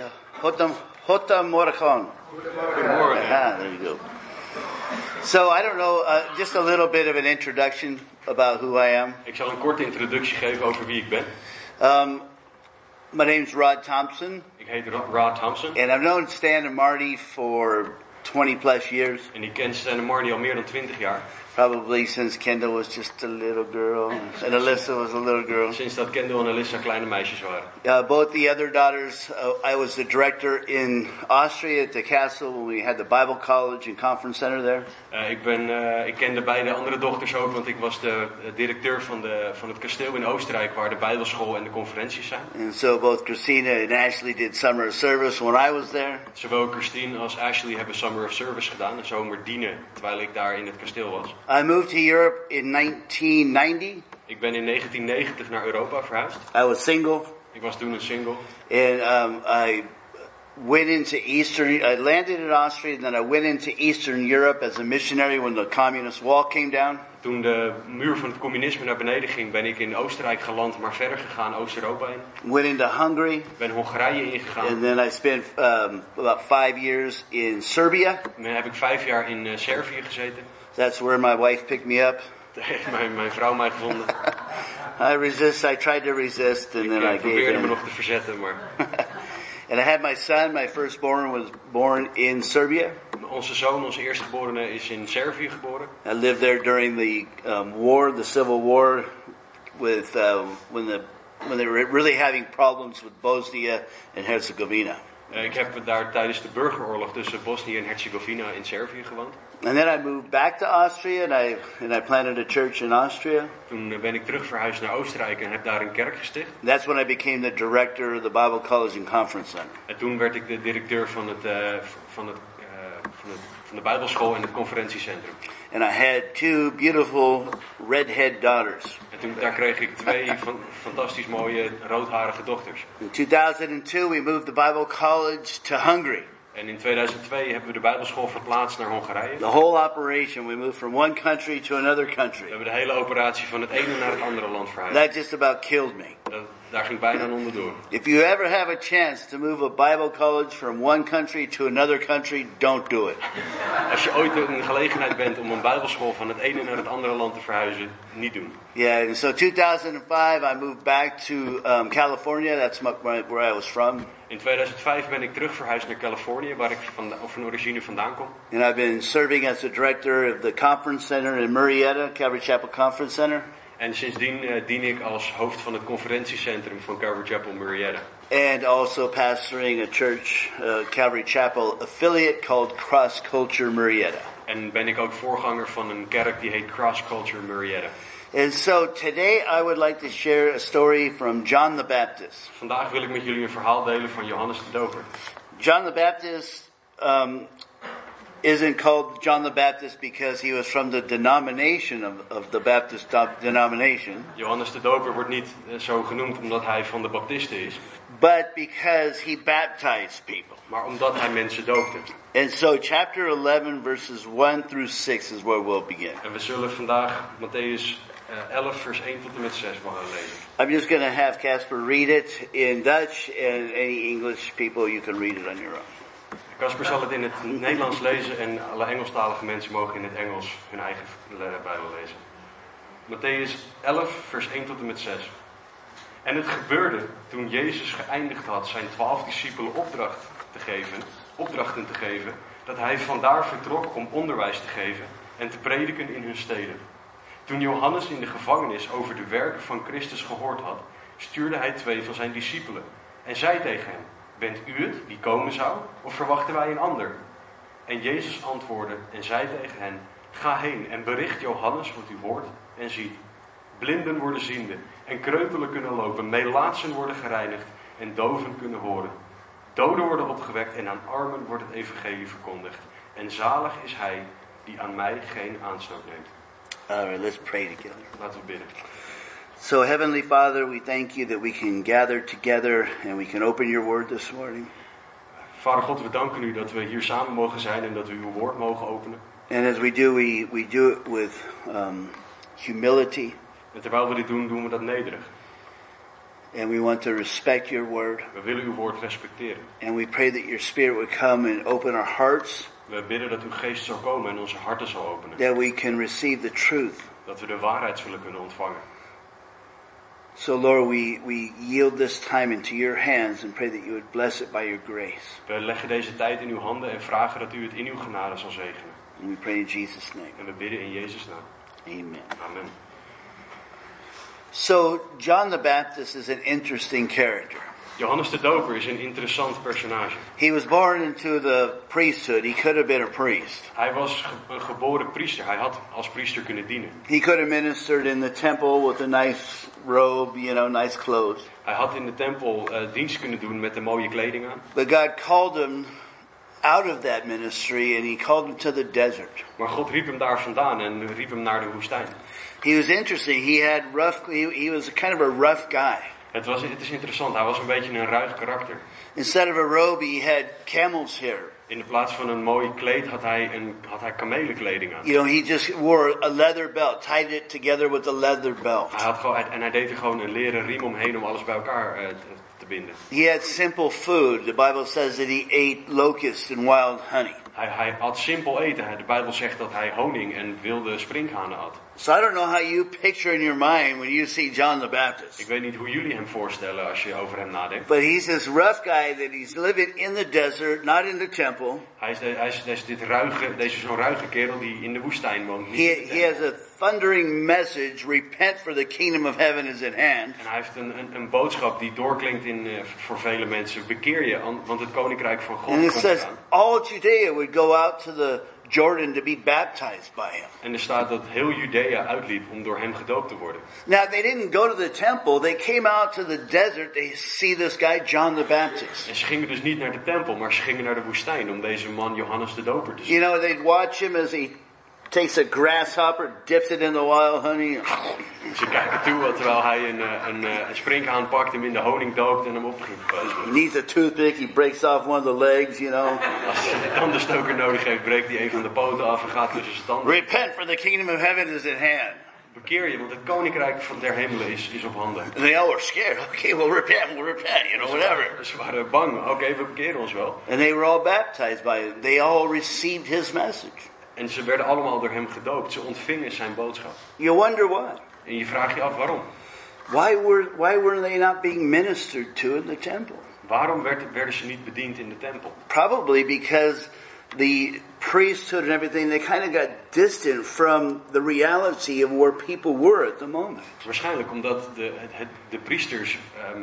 right. Hotam, Hotam Morachon. Ah, there you go. So I don't know, uh, just a little bit of an introduction about who I am. Ik zal een korte introductie geven over wie ik ben. Um, my name's Rod Thompson, Ik heet Rod Thompson and I've known Stan and Marty for 20 plus years, en ik ken Stan en Marnie al meer dan 20 jaar. Probably since Kendall was just a little girl and Alyssa was a little girl. Sinds dat Kendall en Alyssa kleine meisjes waren. Uh, both the other daughters, uh, I was the director in Austria at the castle when we had the Bible College and Conference Center there. Eh, ik, ben, eh, ik ken de beide andere dochters ook, want ik was de directeur van, de, van het kasteel in Oostenrijk, waar de Bijbelschool en de conferenties zijn. And so both Christina and Ashley did summer of service when I was there. Zowel Christine als Ashley hebben Summer of Service gedaan, een zomer dienen, terwijl ik daar in het kasteel was. I moved to Europe in 1990. Ik ben in 1990 naar Europa verhuisd. I was single, Ik was toen een single. and um, I went into Eastern. I landed in Austria, and then I went into Eastern Europe as a missionary when the communist wall came down. Toen de muur van het communisme naar beneden ging, ben ik in Oostenrijk geland, maar verder gegaan Oost-Europa in. Went into Hungary, Ben Hongarije ingegaan. and then I spent um, about five years in Serbia. Dan heb ik vijf jaar in eh, Servië gezeten. That's where my wife picked me up. Mijn, mijn vrouw mij gevonden. I resist. I tried to resist, and Ik then eh, I gave probeerde me in. nog te verzetten, maar And I had my son. My firstborn was born in Serbia. onze zoon, onze eerstgeborene, is in Servië geboren. I lived there during the um, war, the Civil War, with uh, when the when they were really having problems with Bosnia and Herzegovina. Eh, ik heb daar tijdens de burgeroorlog tussen Bosnië en Herzegovina in Servië gewoond. And then I moved back to Austria, and I and I planted a church in Austria. Toen eh, ben ik terug verhuisd naar Oostenrijk en heb daar een kerk gesticht. That's when I became the director of the Bible College and Conference Center. En toen werd ik de directeur van, het, eh, van, het, eh, van, het, van de Bijbelschool en het conferentiecentrum. And I had two beautiful redhead daughters. En toen, daar kreeg ik twee van, fantastisch mooie roodharige dochters. In 2002, we moved the Bible College to Hungary. En in 2002 hebben we de Bijbelschool verplaatst naar Hongarije. The whole operation, we moved from one country to another We country. hebben de hele operatie van het ene naar het andere land verhuisd. That just about killed me. Dat, daar ging bijna onderdoor. If you ever have a chance to move a Bible college from one country to another country, don't do it. Als je ooit in de gelegenheid bent om een Bijbelschool van het ene naar het andere land te verhuizen, niet doen. Yeah, and so 2005, I moved back to um, California. That's my, where I was from. In 2005 ben ik terug verhuisd naar Californië, waar ik van, van origine vandaan kom. And I've been serving as the director of the conference center in Murrieta, Calvary Chapel Conference Center. En sindsdien eh, dien ik als hoofd van het conferentiecentrum van Calvary Chapel Murrieta. And also pastoring a church, uh, Calvary Chapel affiliate called Cross Culture Murrieta. En ben ik ook voorganger van een kerk die heet Cross Culture Murrieta. And so today I would like to share a story from John the Baptist. Vandaag wil ik met jullie een verhaal delen van Johannes de Doper. John the Baptist um, isn't called John the Baptist because he was from the denomination of, of the Baptist denomination, Johannes de Doper wordt niet eh, zo genoemd omdat hij van de Baptisten is, but because he baptized people. maar omdat hij mensen doopte. And so, chapter 11, verses 1 through 6 is where we'll begin. En we zullen vandaag Matthäus eh, 11, vers 1 tot en met 6 gaan lezen. I'm just going to have Casper read it in Dutch, and any English people, you can read it on your own. Casper zal het in het Nederlands lezen en alle Engelstalige mensen mogen in het Engels hun eigen eh, Bijbel lezen. Matthäus 11, vers 1 tot en met 6. En het gebeurde toen Jezus geëindigd had zijn twaalf discipelen opdracht te geven, opdrachten te geven, dat hij vandaar vertrok om onderwijs te geven en te prediken in hun steden. Toen Johannes in de gevangenis over de werken van Christus gehoord had, stuurde hij twee van zijn discipelen en zei tegen hem: Bent u het die komen zou, of verwachten wij een ander? En Jezus antwoordde en zei tegen hen: Ga heen en bericht Johannes wat u hoort en ziet. Blinden worden ziende en kreupelen kunnen lopen, melaatsen worden gereinigd en doven kunnen horen. Doden worden opgewekt en aan armen wordt het evangelie verkondigd. En zalig is hij die aan mij geen aanstoot neemt. All right, let's pray together. Laten we bidden. So, Heavenly Father, we thank you that we can gather together and we can open your word this morning. Vader God, we danken u dat we hier samen mogen zijn en dat we uw woord mogen openen. And as we do, we, we do it with um, humility, En terwijl we dit doen, doen we dat nederig. And we want to respect your word. We willen uw woord respecteren. And we pray that your spirit would come and open our hearts, We bidden dat uw geest zal komen en onze harten zal openen. that we can receive the truth. Dat we de waarheid zullen kunnen ontvangen. So, Lord, we, we yield this time into your hands and pray that you would bless it by your grace. We leggen deze tijd in uw handen en vragen dat u het in uw genade zal zegenen. And we pray in Jesus' name. En we bidden in Jezus' naam. Amen. Amen. So, John the Baptist is an interesting character. Johannes de Doper is een interessant personage. He was born into the priesthood. He could have been a priest. Hij was ge- een geboren priester. Hij had als priester kunnen dienen. He could have ministered in the temple with a nice robe, you know, nice clothes. Hij had in de tempel eh, dienst kunnen doen met de mooie kleding aan. But God called him out of that ministry and he called him to the desert. Maar God riep hem daar vandaan en riep hem naar de woestijn. He was interesting. He had rough, he, he was kind of a rough guy. Het, was, het is interessant. Hij was een beetje een ruig karakter. Instead of a robe, he had camel's hair. In de plaats van een mooi kleed had hij, een, had hij kamelenkleding aan. You know, he just wore a leather belt, tied it together with a leather belt. Hij had gewoon, en hij deed er gewoon een leren riem omheen om alles bij elkaar eh, te, binden. He had simple food. The Bible says that he ate locusts and wild honey. Hij, hij had simpel eten. De Bijbel zegt dat hij honing en wilde sprinkhanen had. So I don't know how you picture in your mind when you see John the Baptist. Ik weet niet hoe jullie hem voorstellen als je over hem nadenkt. But he's this rough guy that he's living in the desert, not in the temple. Hij is, de, hij is, hij is dit ruige, deze zo'n ruige kerel die in de woestijn woont. He, he has a thundering message, repent for the kingdom of heaven is at hand. En hij heeft een, een, een boodschap die doorklinkt in, eh, voor vele mensen. Bekeer je, an- want het koninkrijk van God And it says all Judea would go out to the Jordan to be baptized by him. En er staat dat heel Judea uitliep om door hem gedoopt te worden. Now they didn't go to the temple, they came out to the desert to see this guy, John the Baptist. En ze gingen dus niet naar de tempel, maar ze gingen naar de woestijn om deze man Johannes de Doper te zien. You know, they'd watch him as he takes a grasshopper, dips it in the wild honey. Ze kijken toe terwijl hij een, eh, een, eh, een sprinkhaan pakt, hem in de honing doopt en hem op ging He peuzelen. needs a toothpick, he breaks off one of the legs, you know. Als hij een tandenstoker nodig heeft, breekt hij een van de poten af en gaat tussen zijn tanden. Repent for the kingdom of heaven is at hand. Bekeer je, want het koninkrijk van der hemelen is, is op handen. And they all were scared. Okay, we'll repent, we'll repent, you know, whatever. Ze waren bang. Oké, we bekeren ons wel. And they were all baptized by him. They all received his message. En ze werden allemaal door hem gedoopt. Ze ontvingen zijn boodschap. You wonder why? En je vraagt je af waarom. Why were why were they not being ministered to in the temple? Waarom werd, werden ze niet bediend in de tempel? Probably because the priesthood and everything they kind of got distant from the reality of where people were at the moment. Waarschijnlijk omdat de, het, het- de priesters ehm,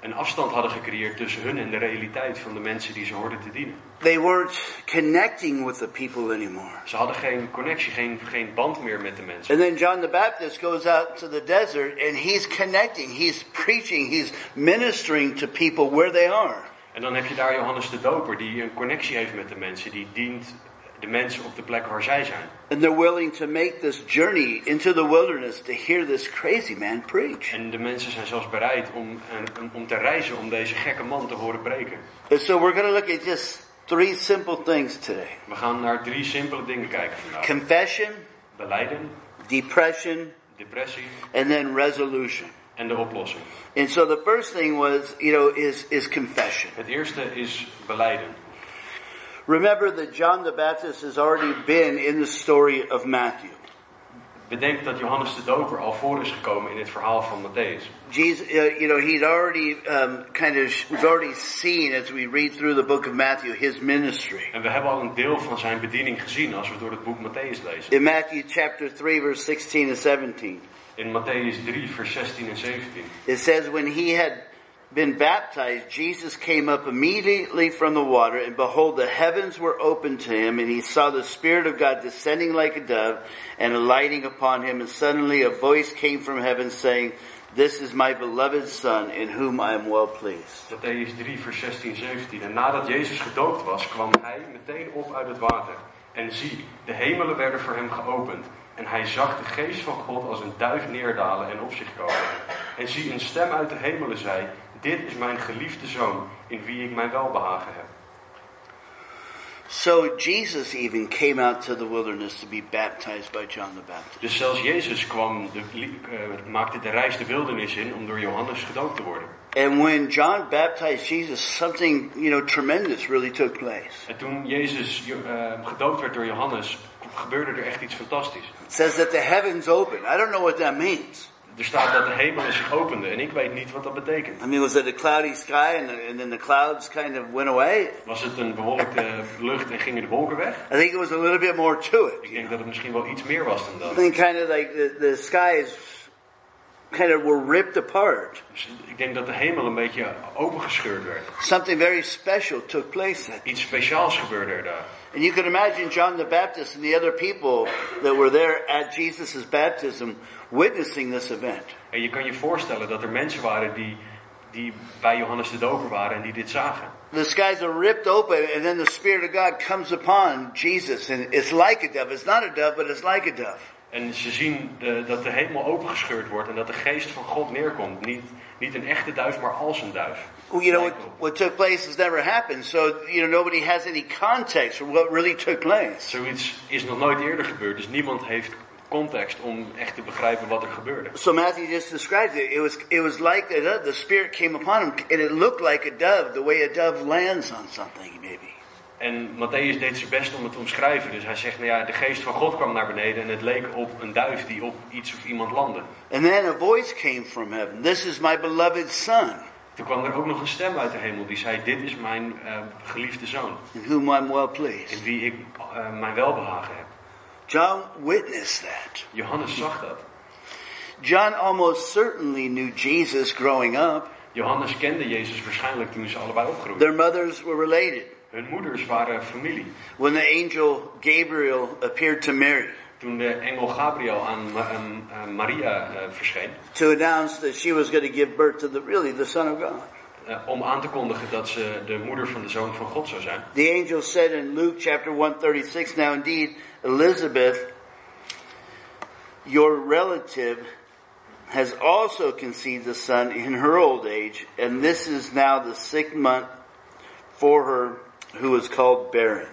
een afstand hadden gecreëerd tussen hun en de realiteit van de mensen die ze hoorden te dienen. They weren't connecting with the people anymore. Ze hadden geen connectie, geen, geen band meer met de mensen. And then John the Baptist goes out to the desert and he's connecting, he's preaching, he's ministering to people where they are. En dan heb je daar Johannes de Doper die een connectie heeft met de mensen. Die dient de mensen op de plek waar zij zijn. And they're willing to make this journey into the wilderness to hear this crazy man preach. En de mensen zijn zelfs bereid om, en- om te reizen om deze gekke man te horen preken. And so we're going to look at just three simple things today We gaan naar drie simpele dingen kijken vandaag. confession, Beleiden, depression, depressie and then resolution. en de oplossing. And so the first thing was, you know, is, is confession. Het eerste is beleiden. Remember that John the Baptist has already been in the story of Matthew. Bedenk dat Johannes de Doper al voor is gekomen in het verhaal van Matthäus. Jesus, uh, you know, he'd already um, kind of, we've already seen as we read through the book of Matthew his ministry. En we hebben al een deel van zijn bediening gezien als we door het boek Matthäus lezen. In Matthew chapter 3 verse 16 and 17, In Matthäus 3, vers 16 en 17. it says, when he had been baptized, Jesus came up immediately from the water and behold, the heavens were opened to him and he saw the Spirit of God descending like a dove and alighting upon him and suddenly a voice came from heaven saying, this is my beloved son in whom I am well pleased. Matthäus 3, vers 16, 17. En nadat Jezus gedoopt was, kwam hij meteen op uit het water. En zie, de hemelen werden voor hem geopend. En hij zag de geest van God als een duif neerdalen en op zich komen. En zie, een stem uit de hemelen zei, dit is mijn geliefde zoon, in wie ik mijn welbehagen heb. So Jesus even came out to the wilderness to be baptized by John the Baptist. Dus zelfs Jezus kwam de, eh, maakte de reis de wildernis in om door Johannes gedoopt te worden. And when John baptized Jesus, something, you know, tremendous really took place. En toen Jezus eh, gedoopt werd door Johannes, gebeurde er echt iets fantastisch. It says that the heavens opened. I don't know what that means. Er staat dat de hemelen zich openden en ik weet niet wat dat betekent. I mean, was it a cloudy sky and, and then the clouds kind of went away? Was het een bewolkte lucht en gingen de wolken weg? I think it was a little bit more to it. Ik denk dat het misschien wel iets meer was dan I dat. think kind of like the, the skies kind of were ripped apart. Dus ik denk dat de hemel een beetje opengescheurd werd. Something very special took place. Iets speciaals gebeurde er daar. And you can imagine John the Baptist and the other people that were there at Jesus' baptism witnessing this event. En je kan je voorstellen dat er mensen waren die, die bij Johannes de Doper waren en die dit zagen. The skies are ripped open and then the Spirit of God comes upon Jesus and it's like a dove. It's not a dove, but it's like a dove. En ze zien de, dat de hemel opengescheurd wordt en dat de geest van God neerkomt. Niet, niet een echte duif, maar als een duif. Well, you know, what, what took place has never happened, so, you know, nobody has any context for what really took place. Zoiets is nog nooit eerder gebeurd, dus niemand heeft context om echt te begrijpen wat er gebeurde. So Matthew just described it. It was, it was like a dove. The Spirit came upon him and it looked like a dove, the way a dove lands on something, maybe. En Matthäus deed zijn best om het te omschrijven. Dus hij zegt, nou ja, de geest van God kwam naar beneden en het leek op een duif die op iets of iemand landde. And then a voice came from heaven. This is my beloved son, Toen kwam er ook nog een stem uit de hemel die zei, dit is mijn eh, geliefde zoon. in whom I'm well pleased. In wie ik eh, mijn welbehagen heb. John witnessed that. Johannes zag dat. John almost certainly knew Jesus growing up. Johannes kende Jezus waarschijnlijk toen ze allebei opgroeiden. Their mothers were related. Hun moeders waren familie. When the angel Gabriel appeared to Mary Toen de engel Gabriel aan aan, aan Maria eh, verscheen, to announce that she was going to give birth to the really the Son of God. Eh, om aan te kondigen dat ze de moeder van de zoon van God zou zijn. The angel said in Luke chapter 136, Now indeed, Elizabeth, your relative, has also conceived a son in her old age, and this is now the sixth month for her who is called barren.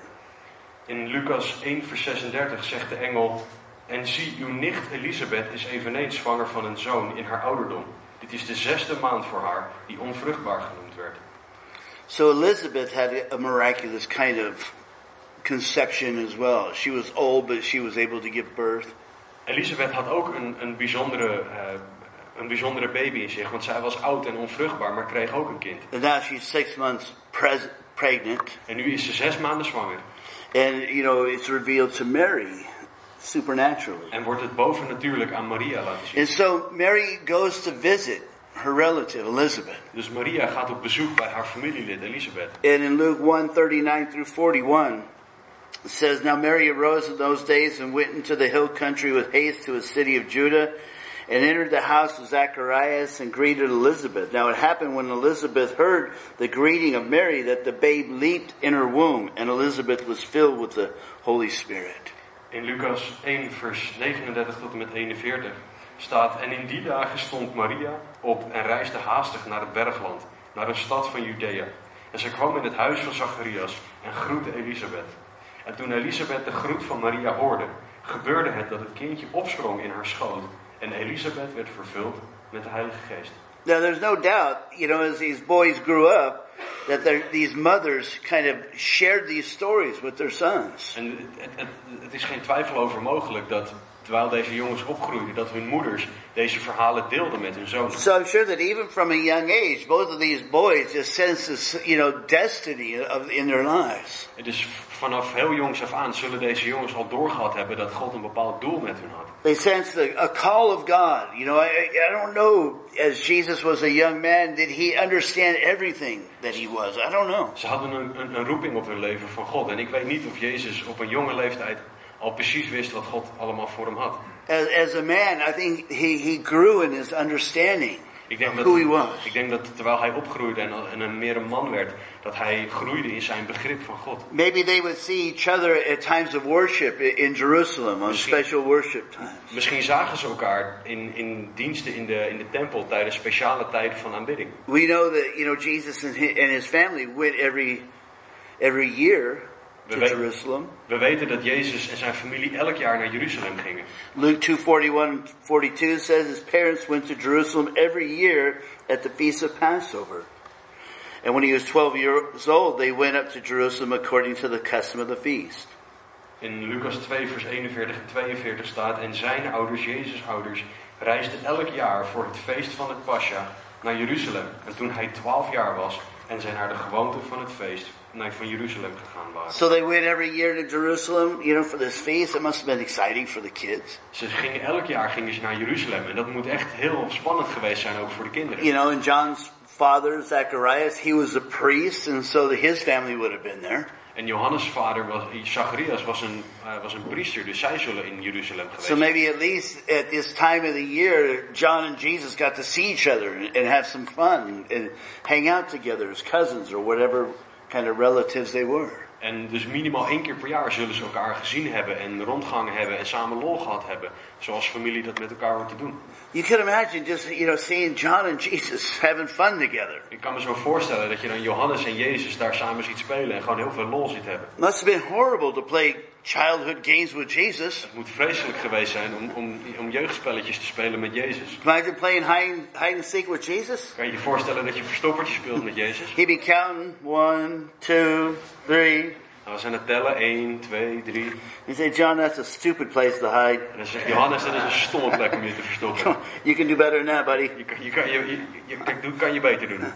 In Lucas 1 vers 36 zegt de engel, en zie, uw nicht Elisabeth is eveneens zwanger van een zoon in haar ouderdom. Dit is de zesde maand voor haar, die onvruchtbaar genoemd werd. So Elizabeth had a miraculous kind of conception as well. She was old, but she was able to give birth. Elisabeth had ook een, een, bijzondere, eh, een bijzondere baby in zich, want zij was oud en onvruchtbaar, maar kreeg ook een kind. And now she's six months pregnant. En nu is ze zes maanden zwanger. And, you know, it's revealed to Mary supernaturally. En wordt het bovennatuurlijk aan Maria laten zien. And so Mary goes to visit her relative, Elizabeth. Dus Maria gaat op bezoek bij haar familielid Elisabeth. And in Luke 1 39 through 41, it says, Now Mary arose in those days and went into the hill country with haste to a city of Judah and entered the house of Zacharias and greeted Elizabeth. Now it happened when Elizabeth heard the greeting of Mary that the babe leaped in her womb and Elizabeth was filled with the Holy Spirit. In Lucas 1 vers 39 tot en met 41 staat, en in die dagen stond Maria op en reisde haastig naar het bergland, naar een stad van Judea. En ze kwam in het huis van Zacharias en groette Elisabeth. En toen Elisabeth de groet van Maria hoorde, gebeurde het dat het kindje opsprong in haar schoot. En Elisabeth werd vervuld met de Heilige Geest. Now there's no doubt, you know, as these boys grew up, that these mothers kind of shared these stories with their sons. En het, het, het is geen twijfel over mogelijk dat terwijl deze jongens opgroeiden, dat hun moeders deze verhalen deelden met hun zoons. So I'm sure that even from a young age, both of these boys just sense this, you know, destiny of, in their lives. En Dus vanaf heel jongs af aan zullen deze jongens al doorgehad hebben dat God een bepaald doel met hun had. They sense the, a call of God. You know, I, I don't know, as Jesus was a young man, did he understand everything that he was? I don't know. Ze hadden een, een, een roeping op hun leven van God. En ik weet niet of Jezus op een jonge leeftijd al precies wist wat God allemaal voor hem had. As, as a man, I think he, he grew in his understanding Ik denk dat, ik denk dat terwijl hij opgroeide en, en een, meer een man werd, dat hij groeide in zijn begrip van God. Maybe they would see each other at times of worship in Jerusalem on Misschien- special worship times. Misschien zagen ze elkaar in, in diensten in de, in de tempel tijdens speciale tijden van aanbidding. We know that, you know, Jesus and his, and his family went every, every year to weet- Jerusalem. we weten dat Jezus en zijn familie elk jaar naar Jeruzalem gingen. Luke 2:41 42 says his parents went to Jerusalem every year at the feast of Passover. And when he was 12 years old, they went up to Jerusalem according to the custom of the feast. In Lucas 2, vers 41 en 42 staat: En zijn ouders, Jezus' ouders, reisden elk jaar voor het feest van het Pascha naar Jeruzalem. En toen hij 12 jaar was en zij naar de gewoonte van het feest naar van Jeruzalem gegaan waren. So they went every year to Jerusalem, you know, for this feast. It must have been exciting for the kids. Ze gingen elk jaar gingen ze naar Jeruzalem en dat moet echt heel spannend geweest zijn ook voor de kinderen. You know, and John's father, Zacharias, he was a priest, and so his family would have been there. En Johannes' vader, was, Zacharias, was een, eh, was een priester, dus zij zullen in Jeruzalem geweest So maybe at least at this time of the year, John and Jesus got to see each other and, and have some fun and hang out together as cousins or whatever kind of relatives they were. En dus minimaal één keer per jaar zullen ze elkaar gezien hebben en rondgangen hebben en samen lol gehad hebben. Zoals familie dat met elkaar hoort te doen. You could imagine just, you know, seeing John and Jesus having fun together. Ik kan me zo voorstellen dat je dan Johannes en Jezus daar samen ziet spelen en gewoon heel veel lol ziet hebben. Must have been horrible to play childhood games with Jesus. Het moet vreselijk geweest zijn om, om, om jeugdspelletjes te spelen met Jezus. Imagine playing hide, hide and seek with Jesus. Kan je je voorstellen dat je verstoppertje speelt met Jezus? He'd be counting one, two, three. Nou, we zijn het tellen, 1, 2, 3. You say, John, that's a stupid place to hide. En dan zegt Johannes, dat is een stomme plek om je te verstoppen. You can do better than that, buddy. Je kan je, kan, je, je, je, je kan je beter doen.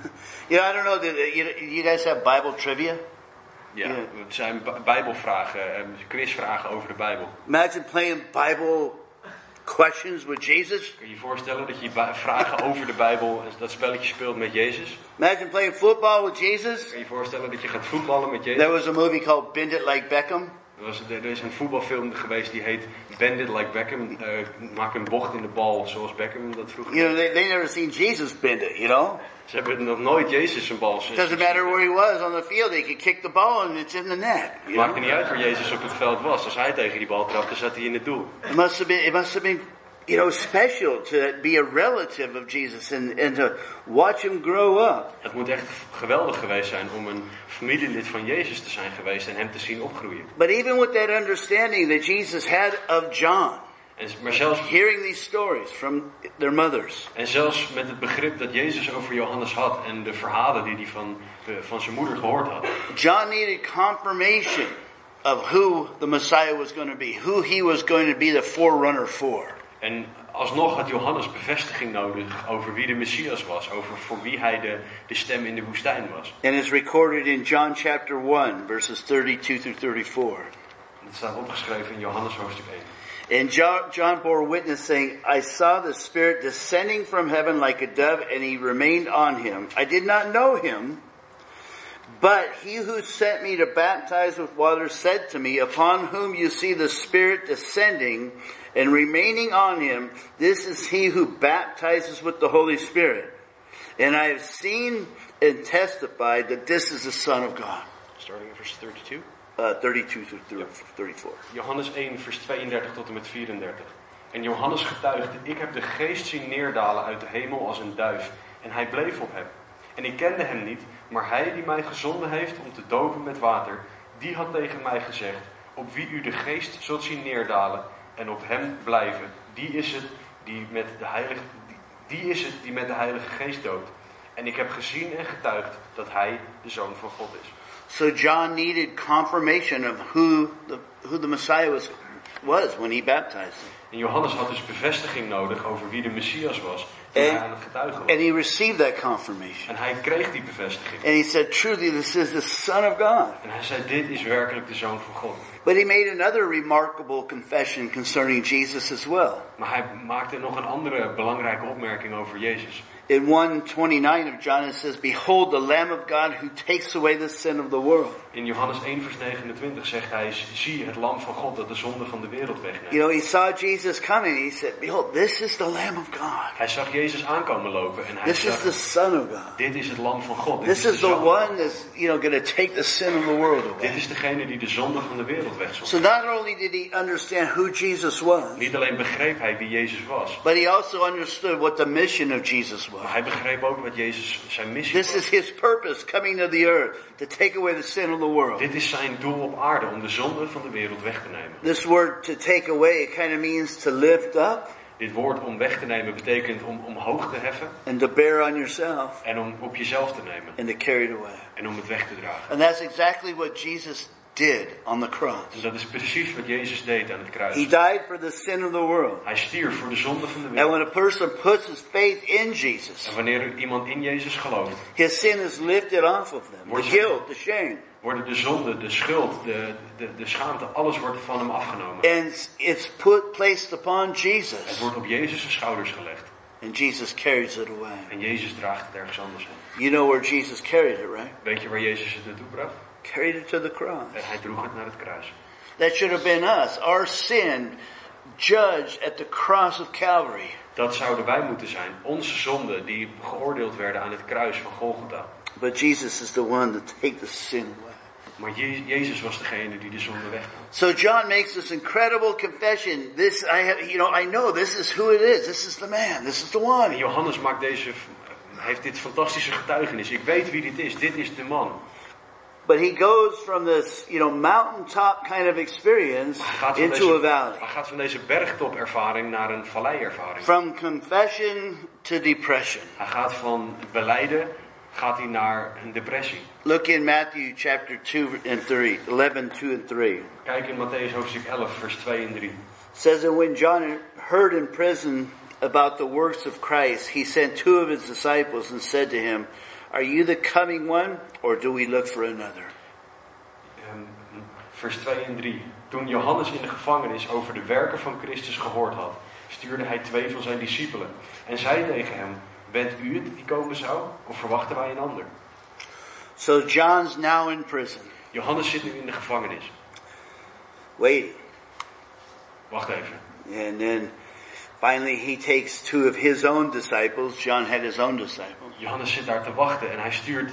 You know, I don't know. You, you guys have Bible trivia? Ja, Ja. het zijn Bi- bijbelvragen, quizvragen over de Bijbel. Imagine playing Bible questions with Jesus. Kun je je voorstellen dat je vragen over de Bijbel dat spelletje speelt met Jezus? Imagine playing football with Jesus. Kun je je voorstellen dat je gaat voetballen met Jezus? There was a movie called Bend It Like Beckham. Er, was, er is een voetbalfilm geweest die heet Bend It Like Beckham. Eh, maak een bocht in de bal zoals Beckham dat vroeger You know, they, they never seen Jesus bend it, you know? Ze hebben nog nooit Jezus een bal It doesn't matter where he was on the field. He could kick the ball and it's in the net. Het maakte niet uit waar Jezus op het veld was. Als hij tegen die bal trapte, zat hij in het doel. It must have been, it must have been, you know, special to be a relative of Jesus and, and to watch him grow up. Het moet echt geweldig geweest zijn om een familielid van Jezus te zijn geweest en hem te zien opgroeien. But even with that understanding that Jesus had of John, En, maar zelfs, hearing these stories from their mothers, en zelfs met het begrip dat Jezus over Johannes had en de verhalen die hij van, de- van zijn moeder gehoord had. John needed confirmation of who the Messiah was going to be, who he was going to be the forerunner for. En alsnog had Johannes bevestiging nodig over wie de Messias was, over voor wie hij de, de stem in de woestijn was. And it's recorded in John chapter 1, verses 32 through 34. Dat staat opgeschreven in Johannes hoofdstuk 1. And John, John bore witness saying, I saw the Spirit descending from heaven like a dove, and he remained on him. I did not know him, but he who sent me to baptize with water said to me, Upon whom you see the Spirit descending and remaining on him, this is he who baptizes with the Holy Spirit. And I have seen and testified that this is the Son of God. Starting in verse 32. Uh, 32 through 34. Johannes 1, vers 32 tot en met 34. En Johannes getuigde, ik heb de geest zien neerdalen uit de hemel als een duif. En hij bleef op hem. En ik kende hem niet, maar hij die mij gezonden heeft om te dopen met water, die had tegen mij gezegd, op wie u de geest zult zien neerdalen en op hem blijven, die is het die met de heilige, die, die is het die met de heilige geest doopt. En ik heb gezien en getuigd dat hij de zoon van God is. So John needed confirmation of who the, who the Messiah was, was when he baptized him. En Johannes had dus bevestiging nodig over wie de Messias was hij En- aan het getuigen was. And he received that confirmation. En hij kreeg die bevestiging. And he said, truly this is the Son of God. En hij zei, dit is werkelijk de Zoon van God. But he made another remarkable confession concerning Jesus as well. Maar hij maakte nog een andere belangrijke opmerking over Jezus. In 129 of John it says, Behold the Lamb of God who takes away the sin of the world. In Johannes 1 vers 29 zegt hij, zie het lam van God dat de zonde van de wereld wegneemt." You know, he saw Jesus coming. He said, Behold, this is the Lamb of God. Hij zag Jezus aankomen lopen en hij This is the Son of God. dit is het lam van God. Dit This is, is the one that's, you know, going to take the sin of the world Dit away. is degene die de zonde van de wereld wegzond. So not only did he understand who Jesus was, Niet alleen begreep hij wie Jezus was, but he also understood what the mission of Jesus was. Maar hij begreep ook wat Jezus zijn missie This was. is his purpose coming to the earth to take away the sin of the world. Dit is zijn doel op aarde, om de zonde van de wereld weg te nemen. This word to take away kind of means to lift up Dit woord om weg te nemen betekent om omhoog te heffen and to bear on yourself en om op jezelf te nemen and to carry it away. en om het weg te dragen. And that's exactly what Jesus did on the cross. Dus dat is precies wat Jezus deed aan het kruis. He died for the sin of the world. Hij stierf voor de zonde van de And wereld. when a person puts his faith in Jesus, En wanneer iemand in Jezus gelooft, his sin is lifted off of them. The guilt, the shame. worden de zonde, de schuld, de, de, de schaamte, alles wordt van hem afgenomen. And it's put, placed upon Het Jesus. wordt op Jezus' schouders gelegd. And Jesus carries it away. En Jezus draagt het ergens anders heen. You know where Jesus carried it, right? Weet je waar Jezus het naartoe bracht? Carried it to the cross. En hij droeg het naar het kruis. That should have been us. Our sin judged at the cross of Calvary. Dat zouden wij moeten zijn. Onze zonden die geoordeeld werden aan het kruis van Golgotha. But Jesus is the one to take the sin away. Maar Je- Jezus was degene die de zonde wegnam. So John makes this incredible confession. This, I have, you know, I know this is who it is. This is the man. This is the one. Johannes maakt deze, heeft dit fantastische getuigenis. Ik weet wie dit is. Dit is de man. But he goes from this, you know, mountaintop kind of experience Hij gaat van into a deze, valley. hij gaat van deze bergtopervaring naar een valleiervaring. From confession to depression. Hij gaat van beleiden gaat hij naar een depressie. Look in Matthew chapter 2 and 3, 11, 2 and 3. Kijk in Matthäus hoofdstuk 11, vers 2 en 3. It says that when John heard in prison about the works of Christ, he sent two of his disciples and said to him, Are you the coming one, or do we look for another? Ehm, Vers 2 en 3. Toen Johannes in de gevangenis over de werken van Christus gehoord had, stuurde hij twee van zijn discipelen en zei tegen hem: Bent u het die komen zou, of verwachten wij een ander? So John's now in prison, Johannes zit nu in de gevangenis. waiting. Wacht even. And then finally he takes two of his own disciples. John had his own disciples. Johannes zit daar te wachten en hij stuurt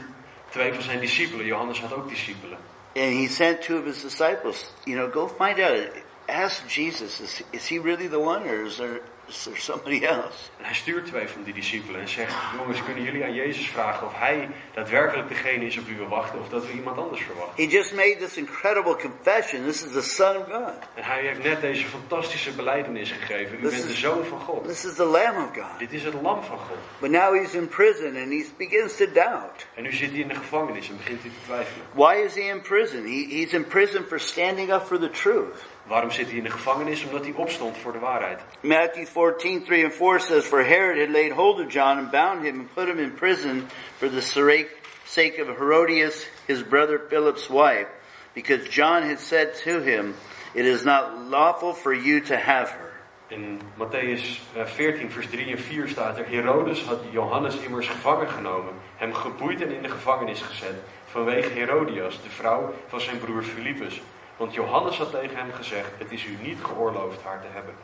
twee van zijn discipelen. Johannes had ook discipelen. And he sent two of his disciples, you know, go find out. Ask Jesus, is, is he really the one or is there, is there somebody else? En hij stuurt twee van die discipelen en zegt: Jongens, kunnen jullie aan Jezus vragen of hij daadwerkelijk degene is op wie we wachten of dat we iemand anders verwachten? He just made this incredible confession. This is the Son of God. En hij heeft net deze fantastische beleidenis gegeven. U This bent de zoon van God. This is the Lamb of God. Dit is het lam van God. But now he's in prison and he begins to doubt. En nu zit hij in de gevangenis en begint hij te twijfelen. Why is he in prison? He, he's in prison for standing up for the truth. Waarom zit hij in de gevangenis? Omdat hij opstond voor de waarheid. Matthew 14, 3 and 4 says, For Herod had laid hold of John and bound him and put him in prison for the sake of Herodias, his brother Philip's wife, because John had said to him, It is not lawful for you to have her. In Matthäus eh, 14, vers 3 en 4 staat er: Herodes had Johannes immers gevangen genomen, hem geboeid en in de gevangenis gezet, vanwege Herodias, de vrouw van zijn broer Filippus. Want Johannes had tegen hem gezegd: Het is u niet geoorloofd haar te hebben.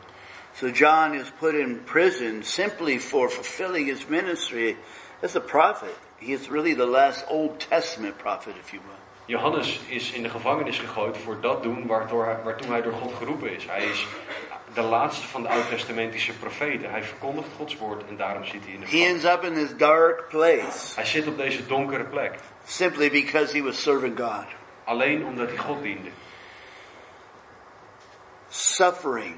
So John is put in prison simply for fulfilling his ministry as a prophet. He is really the last Old Testament prophet, if you will. Johannes is in de gevangenis gegooid voor dat doen waardoor hij, waartoe hij door God geroepen is. Hij is de laatste van de oud-testamentische profeten. Hij verkondigt Gods woord en daarom zit hij in de He gevangenis. ends up in this dark place Hij zit op deze donkere plek. simply because he was serving God. Alleen omdat hij God diende. Suffering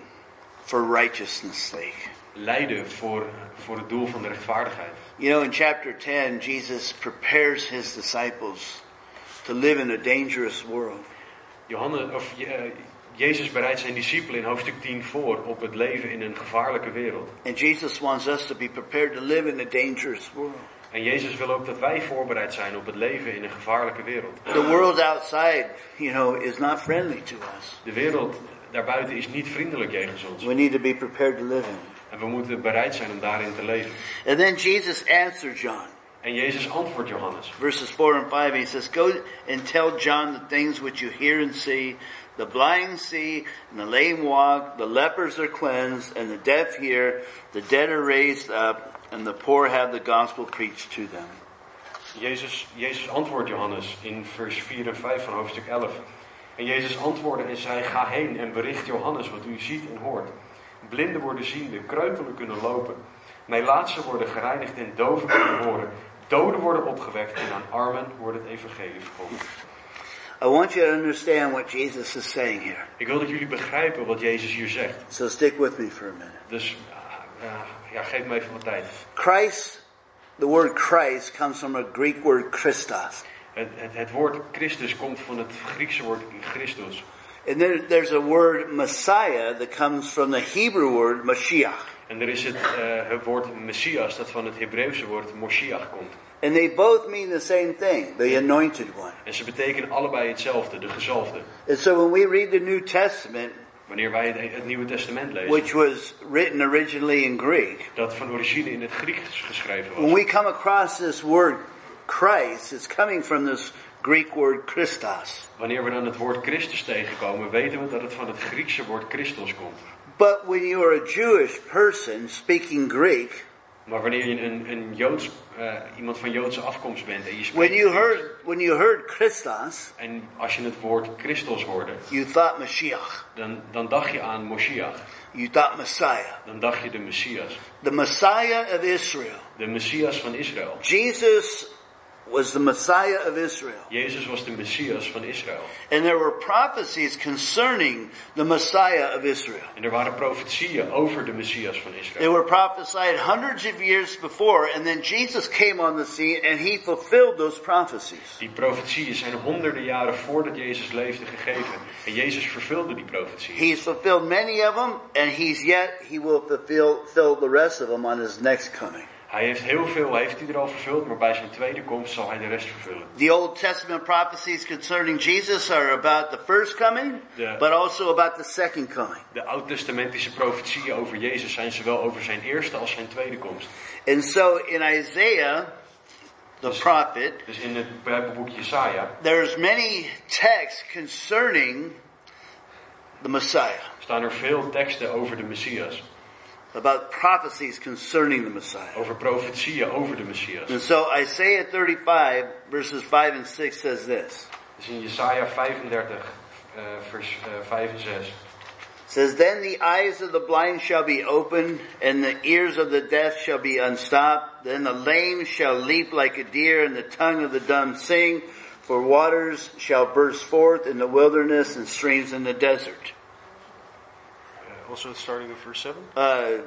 for righteousness' sake. Lijden voor, voor het doel van de rechtvaardigheid. You know, in chapter 10, Jesus prepares his disciples to live in a dangerous world. Johannes, of, eh, Jezus bereidt zijn discipelen in hoofdstuk 10 voor op het leven in een gevaarlijke wereld. And Jesus wants us to be prepared to live in a dangerous world. En Jezus wil ook dat wij voorbereid zijn op het leven in een gevaarlijke wereld. The world outside, you know, is not friendly to us. De wereld daarbuiten is niet vriendelijk jegens ons. We need to be prepared to live in. En we moeten bereid zijn om daarin te leven. And then Jesus answered John. En Jezus antwoordt Johannes. Verses 4 and 5, he says, Go and tell John the things which you hear and see. The blind see, and the lame walk, the lepers are cleansed, and the deaf hear, the dead are raised up, and the poor have the gospel preached to them. Jezus, Jezus antwoordt Johannes in vers 4 en 5 van hoofdstuk 11. En Jezus antwoordde en zei, ga heen en bericht Johannes wat u ziet en hoort. Blinden worden ziende, kreupelen kunnen lopen. Melaatsen worden gereinigd en doven kunnen horen. Doden worden opgewekt en aan armen wordt het evangelie verkondigd. I want you to understand what Jesus is saying here. Ik wil dat jullie begrijpen wat Jezus hier zegt. So stick with me for a minute. Dus uh, ja, geef me even wat tijd. Christ, the word Christ comes from a Greek word Christos. Het, het, het woord Christus komt van het Griekse woord Christus. And there, there's a word Messiah that comes from the Hebrew word Mashiach. En er is het, uh, het woord Messias dat van het Hebreeuwse woord Moshiach komt. And they both mean the same thing, the anointed one. En ze betekenen allebei hetzelfde, de gezalfde. And so when we read the New Testament, Wanneer wij het, het Nieuwe Testament lezen, which was written originally in Greek, dat van origine in het Grieks geschreven when was. we come across this word Christ, it's coming from this Greek word Christos. Wanneer we dan het woord Christus tegenkomen, weten we dat het van het Griekse woord Christos komt. But when you are a Jewish person speaking Greek, Maar wanneer je een, een Joods, eh, iemand van Joodse afkomst bent en je when spreekt you Grieks, heard when you heard Christos, en als je het woord Christos hoorde, you thought Mashiach. dan, dan dacht je aan Moshiach. You thought Messiah. Dan dacht je de Messias. The Messiah of Israel. De Messias van Israël. Jesus was the Messiah of Israel. Jezus was de Messias van Israël. And there were prophecies concerning the Messiah of Israel. En er waren profetieën over de Messias van They were prophesied hundreds of years before, and then Jesus came on the scene and he fulfilled those prophecies. Die profetieën zijn honderden jaren voordat Jezus leefde gegeven. En Jezus vervulde die profetieën. He's fulfilled many of them, and he's yet, he will fulfill, fill the rest of them on his next coming. Hij heeft heel veel, heeft hij er al vervuld, maar bij zijn tweede komst zal hij de rest vervullen. The Old Testament prophecies concerning Jesus are about the first coming, Yeah. but also about the second coming. De oud-testamentische profetieën over Jezus zijn zowel over zijn eerste als zijn tweede komst. And so in Isaiah, the prophet, Dus in het Bijbelboek Jesaja there's many texts concerning the Messiah, staan er veel teksten over de Messias. About prophecies concerning the Messiah. Over profetieën over de Messias. And so Isaiah 35 verses 5 and 6 says this. Dus in Jesaja 35, eh, vers eh, 5 en 6. Says, Then the eyes of the blind shall be opened, and the ears of the deaf shall be unstopped. Then the lame shall leap like a deer, and the tongue of the dumb sing. For waters shall burst forth in the wilderness and streams in the desert. Also starting with verse 7? Uh,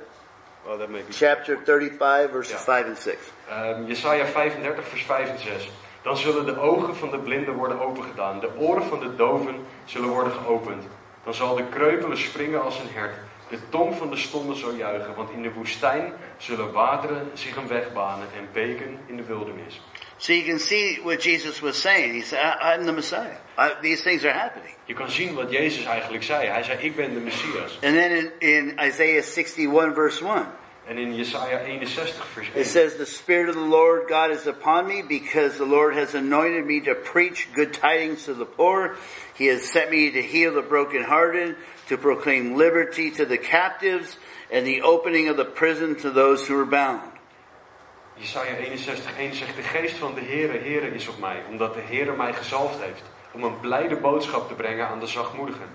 Oh, that may be. chapter 35 verses Yeah. 5 and 6. Ehm, Jesaja 35, vers 5 en 6. Dan zullen de ogen van de blinden worden opengedaan, de oren van de doven zullen worden geopend. Dan zal de kreupele springen als een hert, de tong van de stonden zal juichen, want in de woestijn zullen wateren zich een weg banen en beken in de wildernis. So you can see what Jesus was saying. He said, I, I'm the Messiah. I, these things are happening. Je kan zien wat Jezus eigenlijk zei. Hij zei, ik ben de Messias. And then in, in Isaiah 61 verse 1, En in Jesaja 61, vers it says, The Spirit of the Lord God is upon me because the Lord has anointed me to preach good tidings to the poor. He has sent me to heal the brokenhearted, to proclaim liberty to the captives, and the opening of the prison to those who are bound. Jesaja 61, 1 zegt, de geest van de Heere, Heere is op mij, omdat de Heere mij gezalfd heeft, om een blijde boodschap te brengen aan de zachtmoedigen.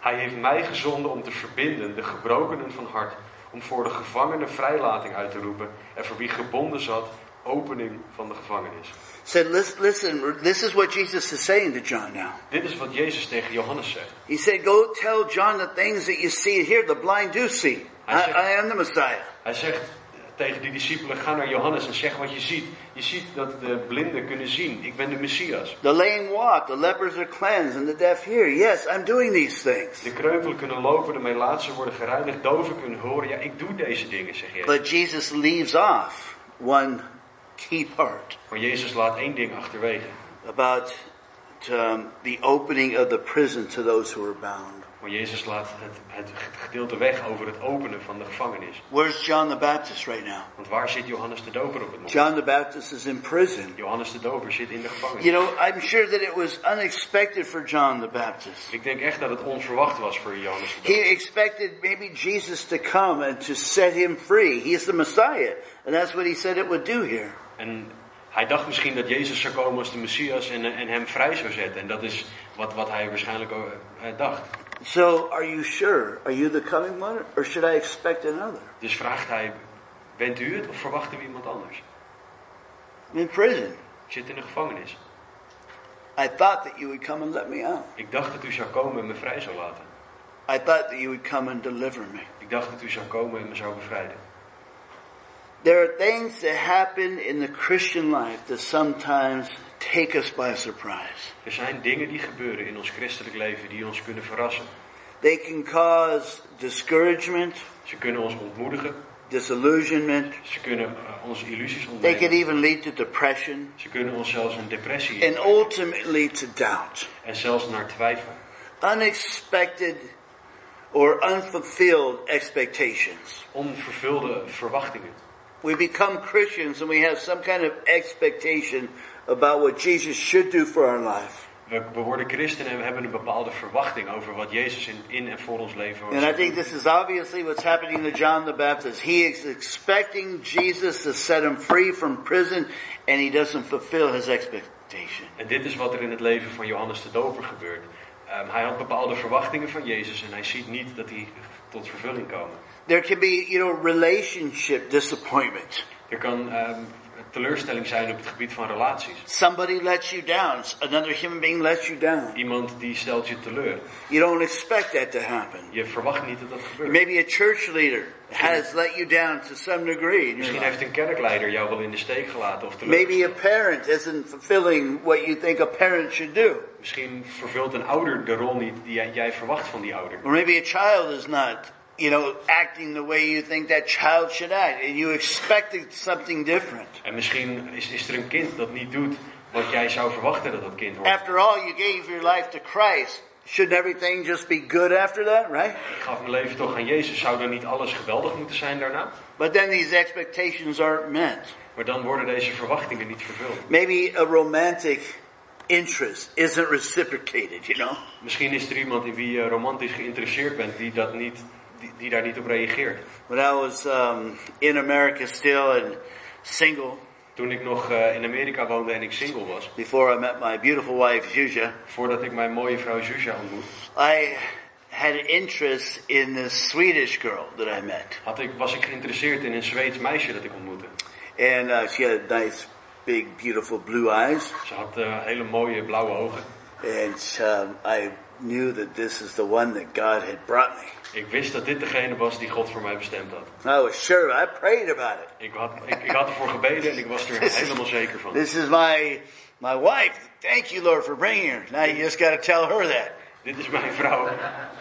Hij heeft mij gezonden om te verbinden de gebrokenen van hart, om voor de gevangenen vrijlating uit te roepen en voor wie gebonden zat, opening van de gevangenis. Said, listen, listen, this is what Jesus is saying to John now. Dit is wat Jezus tegen Johannes zegt. He said, go tell John the things that you see here, the blind do see. I, I am the Messiah. Hij zegt tegen die discipelen, ga naar Johannes en zeg wat je ziet. Je ziet dat de blinden kunnen zien. Ik ben de Messias. The lame walk, the lepers are cleansed, and the deaf hear. Yes, I'm doing these things. De kreupelen kunnen lopen, de melaatsen worden gereinigd, doven kunnen horen. Ja, ik doe deze dingen, zegt Jezus. But Jesus leaves off one key part Maar Jezus laat één ding achterwege. about um, the opening of the prison to those who are bound. Maar Jezus laat het, het gedeelte weg over het openen van de gevangenis. Where's John the Baptist right now? Want waar zit Johannes de Doper op het moment? John the Baptist is in prison. Johannes de Doper zit in de gevangenis. You know, I'm sure that it was unexpected for John the Baptist. Ik denk echt dat het onverwacht was voor Johannes de He Doper. expected maybe Jesus to come and to set him free. He is the Messiah. And that's what he said it would do here. En hij dacht misschien dat Jezus zou komen als de Messias en, en hem vrij zou zetten. En dat is wat, wat hij waarschijnlijk ook, eh, dacht. So, are you sure? Are you the coming one? Or should I expect another? Dus vraagt hij, Bent u het of verwachten we iemand anders? I'm in prison. Ik zit in de gevangenis. I thought that you would come and let me out. Ik dacht dat u zou komen en me vrij zou laten. I thought that you would come and deliver me. Ik dacht dat u zou komen en me zou bevrijden. There are things that happen in the Christian life that sometimes take us by surprise. Er zijn dingen die gebeuren in ons christelijk leven die ons kunnen verrassen. They can cause discouragement, Ze kunnen ons ontmoedigen. disillusionment. Ze kunnen eh, onze illusies They ontnemen. can even lead to depression Ze kunnen ons zelfs een depressie and ultimately to doubt. En zelfs naar twijfel. Unexpected or unfulfilled expectations. Onvervulde verwachtingen. We become Christians and we have some kind of expectation about what Jesus should do for our life. We, we worden christenen en we hebben een bepaalde verwachting over wat Jezus in, in en voor ons leven And I think this is obviously what's happening to John the Baptist. He is expecting Jesus to set him free from prison and he doesn't fulfill his expectation. En dit is wat er in het leven van Johannes de Doper gebeurt. Ehm, hij had bepaalde verwachtingen van Jezus en hij ziet niet dat die tot vervulling komen. There can be, you know, relationship disappointment. Er kan ehm, teleurstelling zijn op het gebied van relaties. Somebody lets you down. Another human being lets you down. Iemand die stelt je teleur. You don't expect that to happen. Je verwacht niet dat dat gebeurt. Maybe a church leader has let you down to some degree. Misschien heeft een kerkleider jou wel in de steek gelaten of Maybe a parent isn't fulfilling what you think a parent should do. Misschien vervult een ouder de rol niet die jij, jij verwacht van die ouder. Or maybe a child is not, you know, acting the way you think that child should act. And you expected something different. En misschien is, is er een kind dat niet doet wat jij zou verwachten dat dat kind wordt. After all, you gave your life to Christ. Shouldn't everything just be good after that, right? Ik gaf mijn leven toch aan Jezus. Zou dan niet alles geweldig moeten zijn daarna? But then these expectations aren't met. Maar dan worden deze verwachtingen niet vervuld. Maybe a romantic interest isn't reciprocated, you know? Misschien is er iemand in wie je romantisch geïnteresseerd bent die, dat niet, die, die daar niet op reageert. When I was um, in America still and single, Toen ik nog eh, in Amerika woonde en ik single was, before I met my beautiful wife, Zuzia, voordat ik mijn mooie vrouw Zuzia ontmoet, I had an interest in this Swedish girl that I met. had ik, was ik geïnteresseerd in een Zweeds meisje dat ik ontmoette. And uh, she had nice, big, beautiful blue eyes. Ze had eh, hele mooie blauwe ogen. And um, I knew that this is the one that God had brought me. Ik wist dat dit degene was die God voor mij bestemd had. I was sure, I prayed about it. Ik had, ik, ik had ervoor gebeden en ik was er helemaal zeker van. This is my, my wife. Thank you, Lord, for bringing her. Now you just got to tell her that. Dit is mijn vrouw.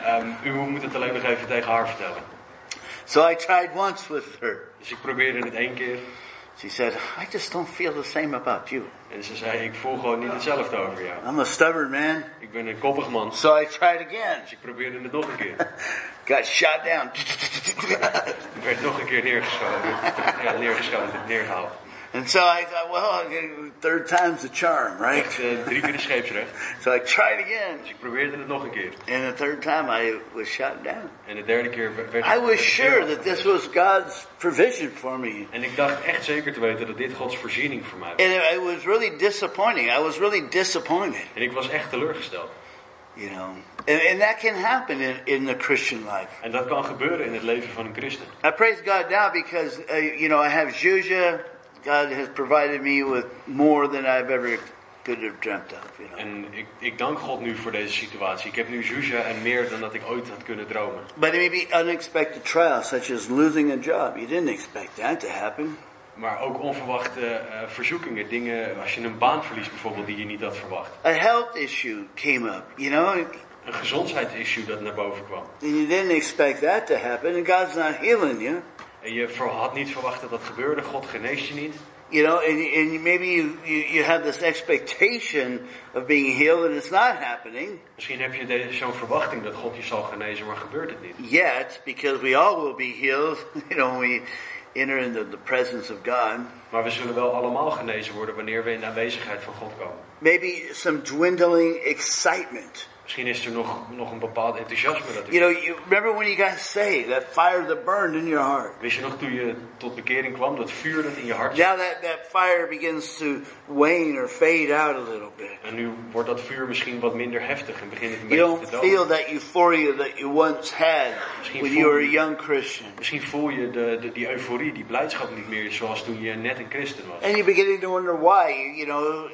Ehm, u moet het alleen nog even tegen haar vertellen. So I tried once with her. Dus ik probeerde het één keer. She said, I just don't feel the same about you. En ze zei, ik voel gewoon niet hetzelfde over jou. I'm a stubborn man. Ik ben een koppig man. So I tried again. Dus ik probeerde het nog een keer. Got shot down. Ik er werd nog een keer neergeschoten. Ja, neergeschoten, neergehaald. And so I thought, well, third time's the charm, right? Echt eh, drie keer de scheepsrecht. So I tried again. Dus ik probeerde het nog een keer. And the third time I was shot down. En de derde keer werd werd- I was sure that this was God's provision for me. En ik dacht echt zeker te weten dat dit Gods voorziening voor mij was. And it, was really disappointing. I was really disappointed, En ik was echt teleurgesteld. you know. And, and that can happen in, in the Christian life. En dat kan gebeuren in het leven van een christen. I praise God now because, uh, you know, I have Zhuzha. God has provided me with more than I've ever could have dreamt of, you know. En ik, ik dank God nu voor deze situatie. Ik heb nu Jusha en meer dan dat ik ooit had kunnen dromen. But it may be unexpected trials, such as losing a job. You didn't expect that to happen. Maar ook onverwachte eh, verzoekingen. Dingen, als je een baan verliest bijvoorbeeld die je niet had verwacht. A health issue came up, you know, and Een gezondheidsissue dat naar boven kwam. you didn't expect that to happen, and God's not healing you. En je had niet verwacht dat dat gebeurde. God geneest je niet. You know, and, and maybe you, you, you have this expectation of being healed and it's not happening Misschien heb je zo'n verwachting dat God je zal genezen, maar gebeurt het niet. yet because we all will be healed, you know, when we enter into the presence of God. Maar we zullen wel allemaal genezen worden wanneer we in de aanwezigheid van God komen. Maybe some dwindling excitement Misschien is er nog, nog een bepaald enthousiasme dat You know, you remember when you got saved, that fire that burned in your heart. Wist je nog toen je tot bekering kwam, dat vuur dat in je hart zat? Now that, that fire begins to wane or fade out a little bit. En nu wordt dat vuur misschien wat minder heftig en begint het een You beetje don't te feel doven. that euphoria that you once had when you were a young Christian. Misschien voel je de, de, die euforie, die blijdschap niet meer zoals toen je net een christen was. And you're beginning to wonder why. You, you know,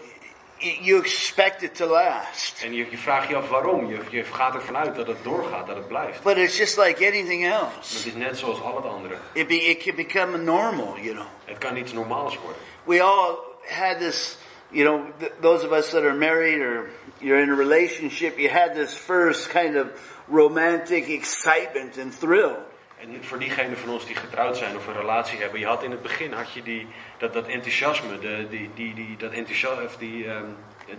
you expect it to last. En je, je vraagt je af waarom. Je, je gaat ervan uit dat het doorgaat, dat het blijft. But it's just like anything else. Het is net zoals al het andere. It, be, it can become normal, you know. Het kan iets normaals worden. We all had this, you know, th- those of us that are married or you're in a relationship, you had this first kind of romantic excitement and thrill. En voor diegenen van ons die getrouwd zijn of een relatie hebben, je had in het begin had je die, dat, dat enthousiasme, de, die, die, die, dat enthousiasme, of die, ehm,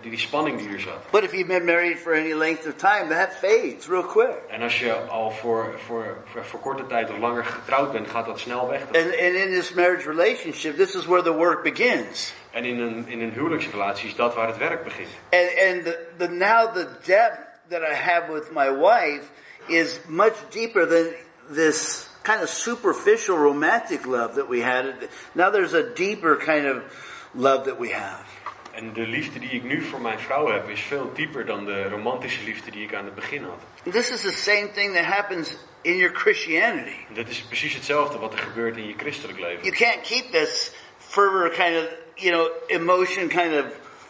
die, die spanning die er zat. But if you've been married for any length of time, that fades real quick. En als je al voor, voor, voor, voor korte tijd of langer getrouwd bent, gaat dat snel weg. And, and in this marriage relationship, this is where the work begins. En in een, in een huwelijksrelatie is dat waar het werk begint. And, and the, the, now the depth that I have with my wife is much deeper than this kind of superficial romantic love that we had. Now there's a deeper kind of love that we have. En de liefde die ik nu voor mijn vrouw heb, is veel dieper dan de romantische liefde die ik aan het begin had. This is the same thing that happens in your Christianity. Dat is precies hetzelfde wat er gebeurt in je christelijk leven. You can't keep this fervor kind of, you know, emotion kind of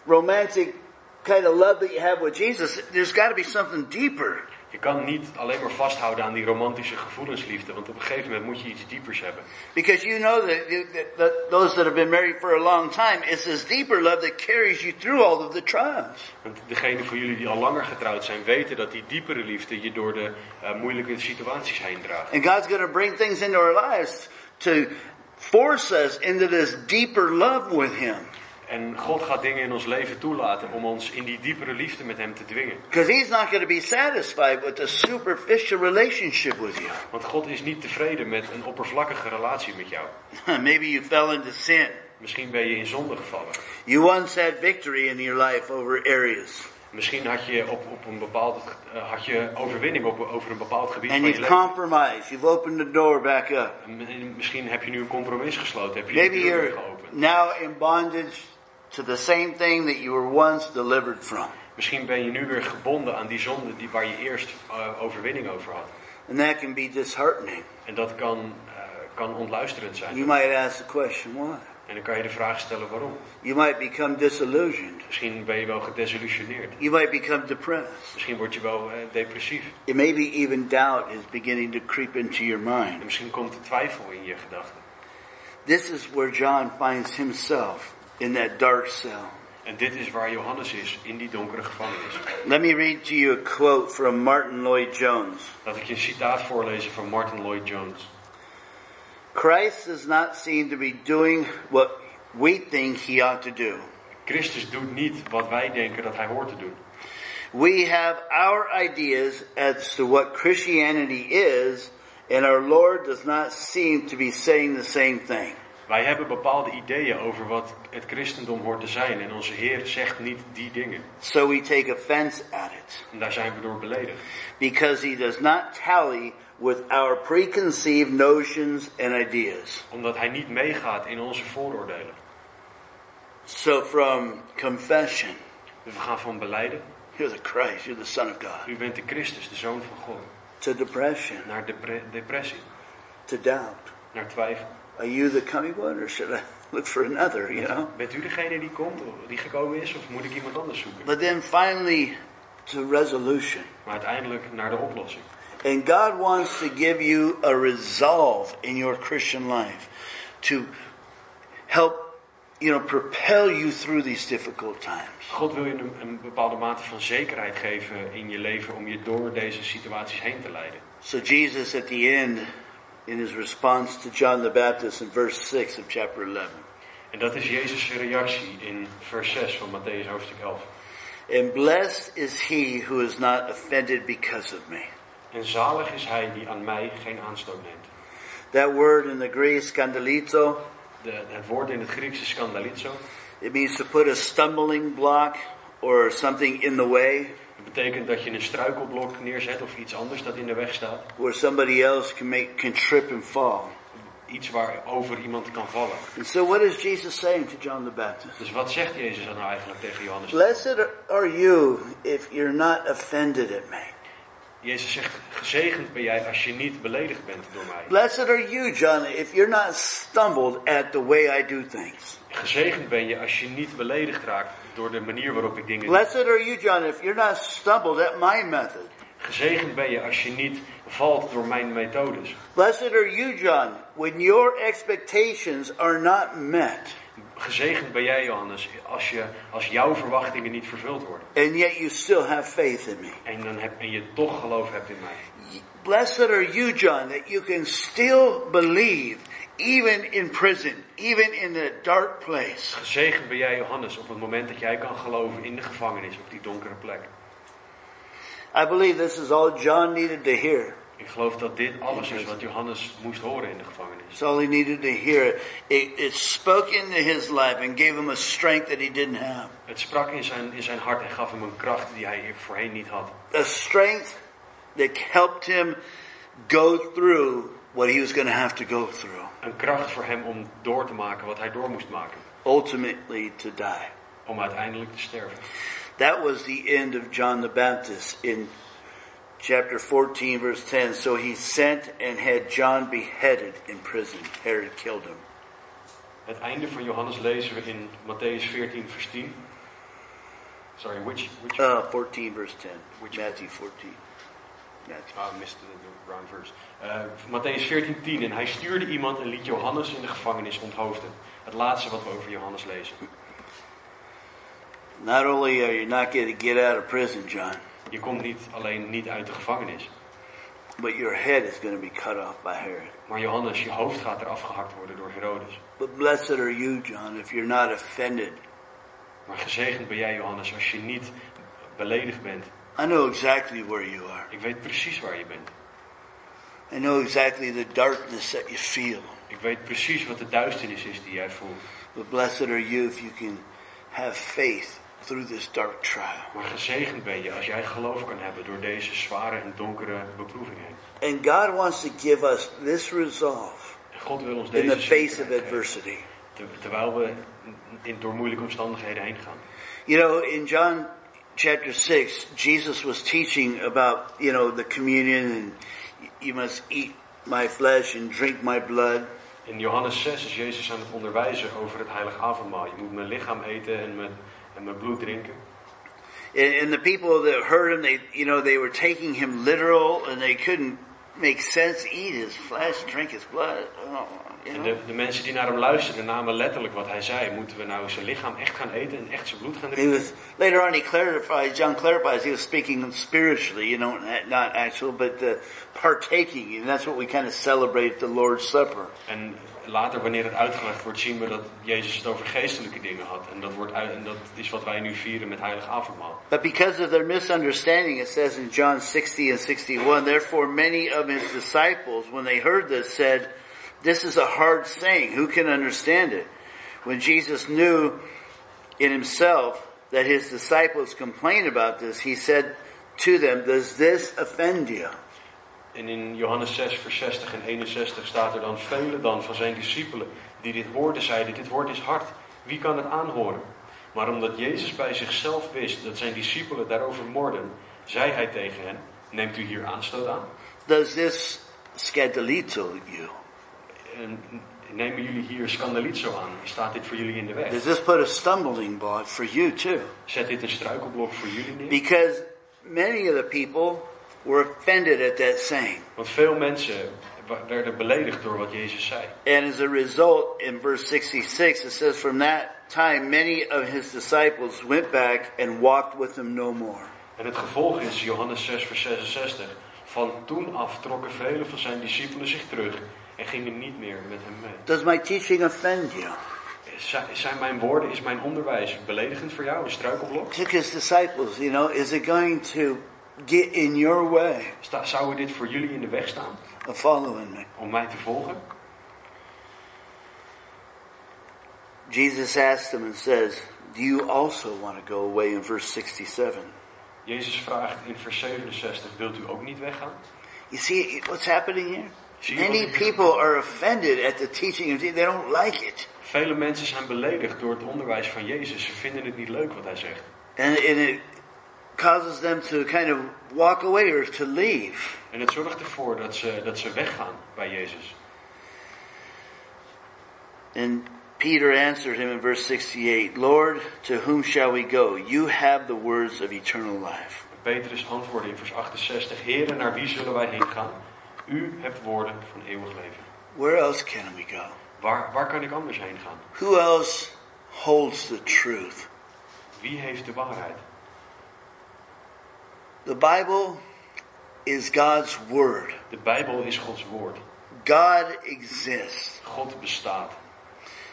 romantic kind of love that you have with Jesus. There's got to be something deeper. Je kan niet alleen maar vasthouden aan die romantische gevoelensliefde, want op een gegeven moment moet je iets diepers hebben. Because you know that, that, that those that have been married for a long time, it's this deeper love that carries you through all of the trials. Want degenen van jullie die al langer getrouwd zijn, weten dat die diepere liefde je door de eh, moeilijke situaties heen draagt. And God's going to bring things into our lives to force us into this deeper love with Him. En God gaat dingen in ons leven toelaten om ons in die diepere liefde met Hem te dwingen. Because He's not going to be satisfied with a superficial relationship with you. Want God is niet tevreden met een oppervlakkige relatie met jou. Maybe you fell into sin. Misschien ben je in zonde gevallen. You once had victory in your life over areas. Misschien had je op, op een bepaald eh, had je overwinning op, over een bepaald gebied And van je leven. compromised. You've opened the door back up. En- en Misschien heb je nu een compromis gesloten, heb je Maybe de deur weer you're geopend. now in bondage to the same thing that you were once delivered from. Misschien ben je nu weer gebonden aan die zonde die, waar je eerst eh, overwinning over had. And that can be disheartening. En dat kan, eh, kan ontluisterend zijn. You might ask the question, why? En dan kan je de vraag stellen waarom. You might become disillusioned. Misschien ben je wel gedesillusioneerd. You might become depressed. Misschien word je wel eh, depressief. It maybe even doubt is beginning to creep into your En mind. misschien komt er twijfel in je gedachten. This is where John finds himself in that dark cell. En dit is waar Johannes is, in die donkere gevangenis. Let me read to you a quote from Martin Lloyd Jones. Laat ik je een citaat voorlezen van Martin Lloyd Jones. Christ does not seem to be doing what we think he ought to do. Christus doet niet wat wij denken dat hij hoort te doen. We have our ideas as to what Christianity is, and our Lord does not seem to be saying the same thing. Wij hebben bepaalde ideeën over wat het christendom hoort te zijn. En onze Heer zegt niet die dingen. So we take offense at it En daar zijn we door beledigd. because he does not tally with our preconceived notions and ideas. Omdat hij niet meegaat in onze vooroordelen. So from confession, Dus we gaan van beleiden. you're the Christ, you're the Son of God, U bent de Christus, de Zoon van God. to depression, Naar depre- depressie. to doubt. Naar twijfel. Are you the coming one or should I look for another, you know? Bent u degene die komt, die gekomen is, of moet ik iemand anders zoeken? But then finally to resolution. Maar uiteindelijk naar de oplossing. And God wants to give you a resolve in your Christian life to help, you know, propel you through these difficult times. God wil je een, een bepaalde mate van zekerheid geven in je leven om je door deze situaties heen te leiden. So Jesus at the end, in his response to John the Baptist in verse 6 of chapter 11, En dat is Jezus' reactie in vers 6 van Matthäus hoofdstuk 11. and blessed is he who is not offended because of me. En zalig is hij die aan mij geen aanstoot neemt. That word in the Greek, scandalizo, De, het woord in het Grieks is scandalizo. it means to put a stumbling block or something in the way. Dat betekent dat je een struikelblok neerzet of iets anders dat in de weg staat. where somebody else can make can trip and fall. Iets waarover iemand kan vallen. And so, what is Jesus saying to John the Baptist? Dus wat zegt Jezus dan nou eigenlijk tegen Johannes? Blessed are you if you're not offended at me. Jezus zegt, gezegend ben jij als je niet beledigd bent door mij. Blessed are you, John, if you're not stumbled at the way I do things. Gezegend ben je als je niet beledigd raakt door de manier waarop ik dingen. Blessed are you, John, if you're not stumbled at my method. Gezegend ben je als je niet valt door mijn methodes. Blessed are you, John, when your expectations are not met, Gezegend ben jij, Johannes, als, je, als jouw verwachtingen niet vervuld worden. and yet you still have faith in me. En, dan heb, en je toch geloof hebt in mij. Blessed are you, John, that you can still believe, even in prison, even in the dark place. Gezegend ben jij, Johannes, op het moment dat jij kan geloven in de gevangenis, op die donkere plek. I believe this is all John needed to hear. Ik geloof dat dit alles is wat Johannes moest horen in de gevangenis. That's all he needed to hear. It, it spoke into his life and gave him a strength that he didn't have. Het sprak in zijn, in zijn hart en gaf hem een kracht die hij voorheen niet had. A strength that helped him go through what he was going to have to go through, Een kracht voor hem om door te maken wat hij door moest maken. ultimately to die. Om uiteindelijk te sterven. That was the end of John the Baptist in chapter 14, verse 10. So he sent and had John beheaded in prison. Herod killed him. Het einde van Johannes lezen we in Matthäus 14, vers 10. Sorry, which, which, Uh, 14, verse 10. Which- Matthew 14. Matthew. Ah, miste de, de wrong verse. Uh, Matthäus 14, 10. En hij stuurde iemand en liet Johannes in de gevangenis onthoofden. Het laatste wat we over Johannes lezen. Not only are you not going to get out of prison, John, Je komt niet alleen niet uit de gevangenis. but your head is going to be cut off by Herod. Maar Johannes, je hoofd gaat er afgehakt worden door Herodes. But blessed are you, John, if you're not offended. Maar gezegend ben jij, Johannes, als je niet beledigd bent. I know exactly where you are. Ik weet precies waar je bent. I know exactly the darkness that you feel. Ik weet precies wat de duisternis is die jij voelt. But blessed are you if you can have faith through this dark trial. Maar gezegend ben je als jij geloof kan hebben door deze zware en donkere beproeving heen. And God wants to give us this resolve God wil ons deze in the face of adversity. terwijl we in, door moeilijke omstandigheden heen gaan. You know, in John chapter 6, Jesus was teaching about, you know, the communion and you must eat my flesh and drink my blood. In Johannes 6 is Jezus aan het onderwijzen over het heilige avondmaal. Je moet mijn lichaam eten en mijn, en mijn bloed drinken. And, and the people that heard him, they, you know, they were taking him literal and they couldn't make sense, eat his flesh, drink his blood. Oh, En de, de mensen die naar hem luisterden namen letterlijk wat hij zei. Moeten we nou zijn lichaam echt gaan eten en echt zijn bloed gaan He drinken? was later on. He clarifies. John clarifies. He was speaking spiritually, you know, not actual, but uh, partaking, and that's what we kind of celebrate at the Lord's Supper. En later, wanneer het uitgelegd wordt, zien we dat Jezus het over geestelijke dingen had. En dat, wordt uit, en dat is wat wij nu vieren met heilig avondmaal. But because of their misunderstanding, it says in John 60 and 61, therefore many of his disciples, when they heard this, said, "This is a hard saying. Who can understand it?" When Jesus knew in himself that his disciples complained about this, he said to them, "Does this offend you?" En in Johannes 6, vers 60 en 61 staat er dan velen dan van zijn discipelen die dit hoorden zeiden, dit woord is hard, wie kan het aanhoren? Maar omdat Jezus bij zichzelf wist dat zijn discipelen daarover morden, zei hij tegen hen, neemt u hier aanstoot aan? Does this scandalito you? En nemen jullie hier scandalizo aan? Staat dit voor jullie in de weg? Does this put a stumbling block for you too? Zet dit een struikelblok voor jullie neer? Because many of the people were offended at that saying. Want veel mensen werden beledigd door wat Jezus zei. And as a result, in verse 66, it says, From that time, many of his disciples went back and walked with him no more. En het gevolg is Johannes 6, vers 66. Van toen af trokken vele van zijn discipelen zich terug en gingen niet meer met hem mee. Does my teaching offend you? Zijn- mijn woorden, is mijn onderwijs beledigend voor jou, een struikelblok? Took his disciples, you know, is it going to get in your way Sta, zou dit voor jullie in de weg staan of following me? om mij te volgen? Jesus asked them and says, Do you also want to go away in verse 67? Jezus vraagt in vers 67, wilt u ook niet weggaan? You see what's happening here? Many people are offended at the teaching of Jesus. They don't like it. Vele mensen zijn beledigd door het onderwijs van Jezus. Ze vinden het niet leuk wat hij zegt. And, and it causes them to kind of walk away or to leave. En het zorgt ervoor dat ze, dat ze weggaan bij Jezus. And Peter answered him in verse 68, Lord, to whom shall we go? You have the words of eternal life. Petrus antwoordde in vers 68, Heere, naar wie zullen wij heen gaan? U hebt woorden van eeuwig leven. Where else can we go? Waar, waar kan ik anders heen gaan? Who else holds the truth? Wie heeft de waarheid? The Bible is God's Word. De Bijbel is Gods woord. God exists. God bestaat.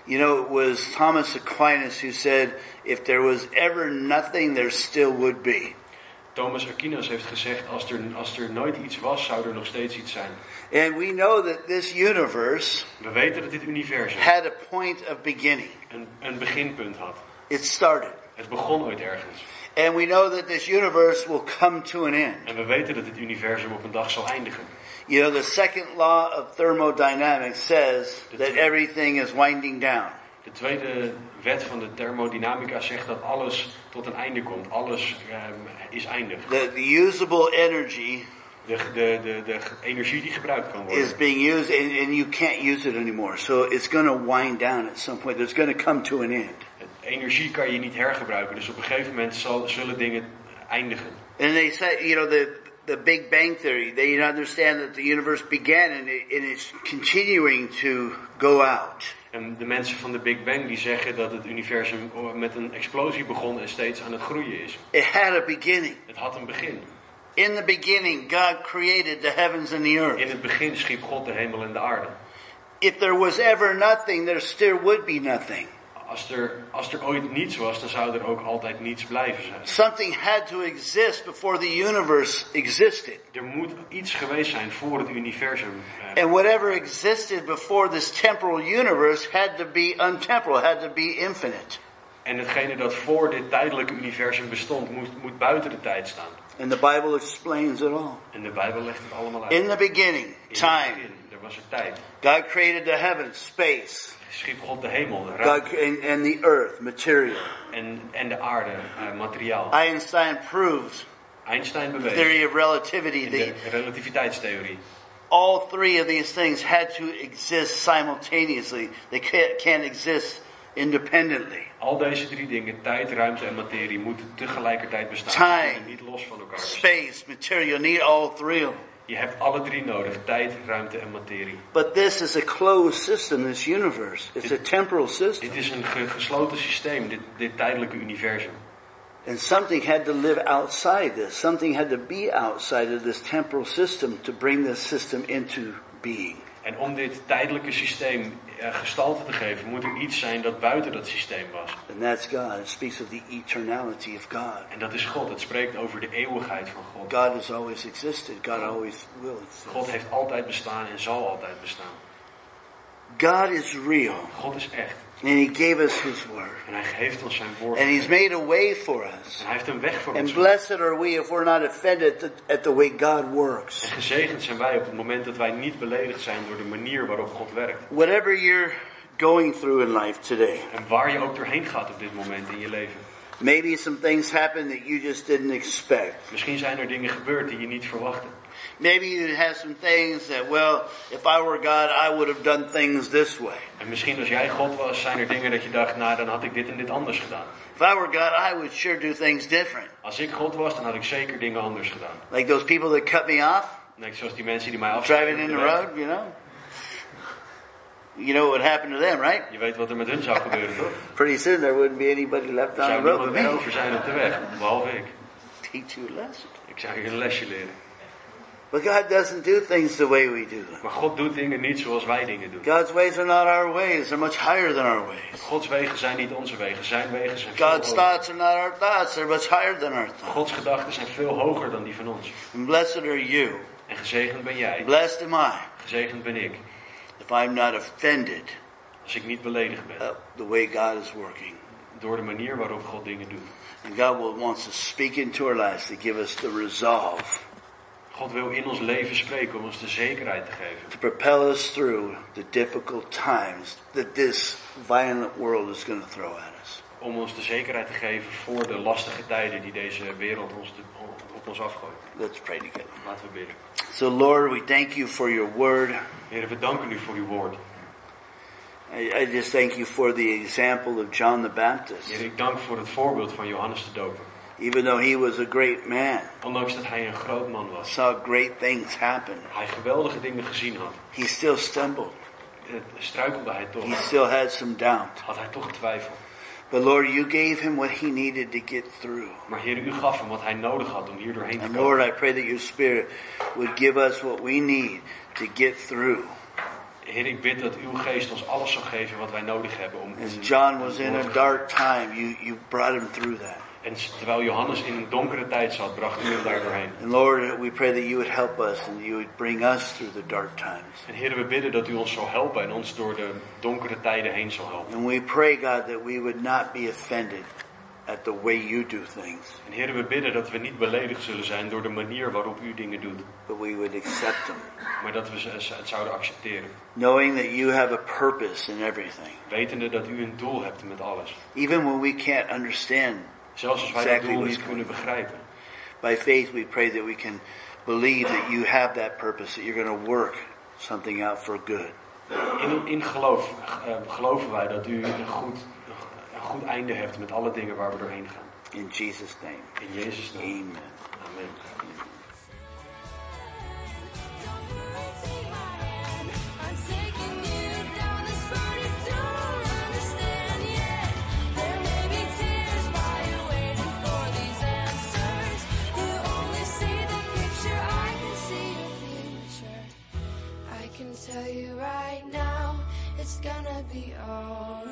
You know, it was Thomas Aquinas who said, if there was ever nothing, there still would be. Thomas Aquinas heeft gezegd, als er, als er nooit iets was, zou er nog steeds iets zijn. And we know that this universe We weten dat dit universum had a point of beginning. een, een beginpunt had. It started. Het begon ooit ergens. And we know that this universe will come to an end. En we weten dat dit universum op een dag zal eindigen. You know, the second law of thermodynamics says that everything is winding down. De tweede wet van de thermodynamica zegt dat alles tot een einde komt. Alles ehm, is eindig. The, the usable energy De, de, de, de energie die gebruikt kan is worden. being used and, and you can't use it anymore. So it's going to wind down at some point. It's going to come to an end. Energie kan je niet hergebruiken. Dus op een gegeven moment zal, zullen dingen eindigen. And they say, you know, the, the Big Bang Theory, they understand that the universe began and, it, and it's continuing to go out. En de mensen van de Big Bang die zeggen dat het universum met een explosie begon en steeds aan het groeien is. It had a beginning. Het had een begin. In the beginning, God created the heavens and the In earth. het begin schiep God de hemel en de aarde. If there was ever nothing, there still would be nothing. Als er, als er ooit niets was, dan zou er ook altijd niets blijven zijn. Something had to exist before the universe existed. Er moet iets geweest zijn voor het universum. eh, And whatever existed before this temporal universe had to be untemporal, had to be infinite. En hetgene dat voor dit tijdelijke universum bestond, moet, moet buiten de tijd staan. And the Bible explains it all. En de Bijbel legt het allemaal uit. In the beginning, In time, begin, er was er tijd. God created the heavens, space, Schiep God de hemel, de God, ruimte and, and the earth, material. en, en de aarde, eh, materiaal. Einstein proved Einstein the bewees theory of relativity de relativiteitstheorie all three of these things had to exist simultaneously. They can't, can't exist independently. Al deze drie dingen, tijd, ruimte en materie, moeten tegelijkertijd bestaan. Time. Niet los van elkaar. Space, material, need all three of them. Je hebt alle drie nodig, tijd, ruimte en materie. But this is a closed system, this universe. It's a temporal system. Dit is een ge- gesloten systeem, dit, dit tijdelijke universum. And something had to live outside this. Something had to be outside of this temporal system to bring this system into being. En om dit tijdelijke systeem gestalte te geven, moet er iets zijn dat buiten dat systeem was. And that's God. It speaks of the eternality of God. En dat is God. Het spreekt over de eeuwigheid van God. God has always existed. God always will God exist. heeft altijd bestaan en zal altijd bestaan. God is real. God is echt. And He gave us His Word. En hij geeft ons zijn woord. And He's made a way for us. En hij heeft een weg voor And ons. blessed are we if we're not offended at the, way God En works. gezegend zijn wij op het moment dat wij niet beledigd zijn door de manier waarop God werkt. Whatever you're going through in life today, En waar je ook doorheen gaat op dit moment in je leven. maybe some things happen that you just didn't expect. Misschien zijn er dingen gebeurd die je niet verwachtte. Maybe you have some things that, well, if I were God, I would have done things this way. En misschien als jij God was, zijn er dingen dat je dacht, nou dan had ik dit en dit anders gedaan. If I were God, I would sure do things different. Als ik God was, dan had ik zeker dingen anders gedaan. Like those people that cut me off, Net zoals die mensen die mij driving in the road, you know? You know what would happen to them, right? Je weet wat er met hun zou gebeuren, toch? Pretty soon there wouldn't be anybody left on zou the road niemand meer me. over zijn op de weg, behalve ik. Teach you a lesson. Ik zou je een lesje leren. But God doesn't do things the way we do them. Maar God doet dingen niet zoals wij dingen doen. God's ways are not our ways. They're much higher than our ways. Gods wegen zijn niet onze wegen, zijn wegen zijn veel God's hoger. thoughts are not our thoughts. They're much higher than our thoughts. Gods gedachten zijn veel hoger dan die van ons. And blessed are you. En gezegend ben jij, Blessed am I gezegend ben ik, if I'm not offended als ik niet beledigd ben the way God is working. door de manier waarop God dingen doet. And God will, wants to speak into our lives to give us the resolve God wil in ons leven spreken om ons de zekerheid te geven. to propel us through the difficult times that this violent world is going to throw at us. Om ons de zekerheid te geven voor de lastige tijden die deze wereld ons de- op ons afgooit. Let's pray together. Laten we bidden. So, Lord, we thank you for your word. Heer, we danken u voor uw woord. I, I just thank you for the example of John the Baptist. Heer, ik dank voor het voorbeeld van Johannes de Doper. Even though he was a great man, Ondanks dat hij een groot man was, saw great things happen, hij geweldige dingen gezien had, he still stumbled. struikelde hij toch. He still had some doubt. Had hij toch twijfel. But Lord, you gave him what he needed to get through. Maar Heer, u gaf hem wat hij nodig had om hier doorheen te And komen. Lord, I pray that your spirit would give us what we need to get through. Heer, ik bid dat uw geest ons alles zal geven wat wij nodig hebben om. As John was in a dark time, you, you brought him through that. En terwijl Johannes in een donkere tijd zat, bracht u hem daar doorheen. And Lord, we pray that you would help us and you would bring us through the dark times. En Heer, we bidden dat u ons zal helpen en ons door de donkere tijden heen zal helpen. And we pray, God, that we would not be offended at the way you do things, En Heer, we bidden dat we niet beledigd zullen zijn door de manier waarop u dingen doet. but we would accept them, Maar dat we het zouden accepteren. knowing that you have a purpose in everything. Wetende dat u een doel hebt met alles. Even when we can't understand, Zelfs als wij dat Exactly doel what's niet kunnen begrijpen. by faith we pray that we can believe that you have that purpose, that you're going to work something out for good. In, in geloof eh, geloven wij dat u een goed, een goed einde hebt met alle dingen waar we doorheen gaan. In Jesus' name, In Jezus' naam. amen. Amen. gonna be alright.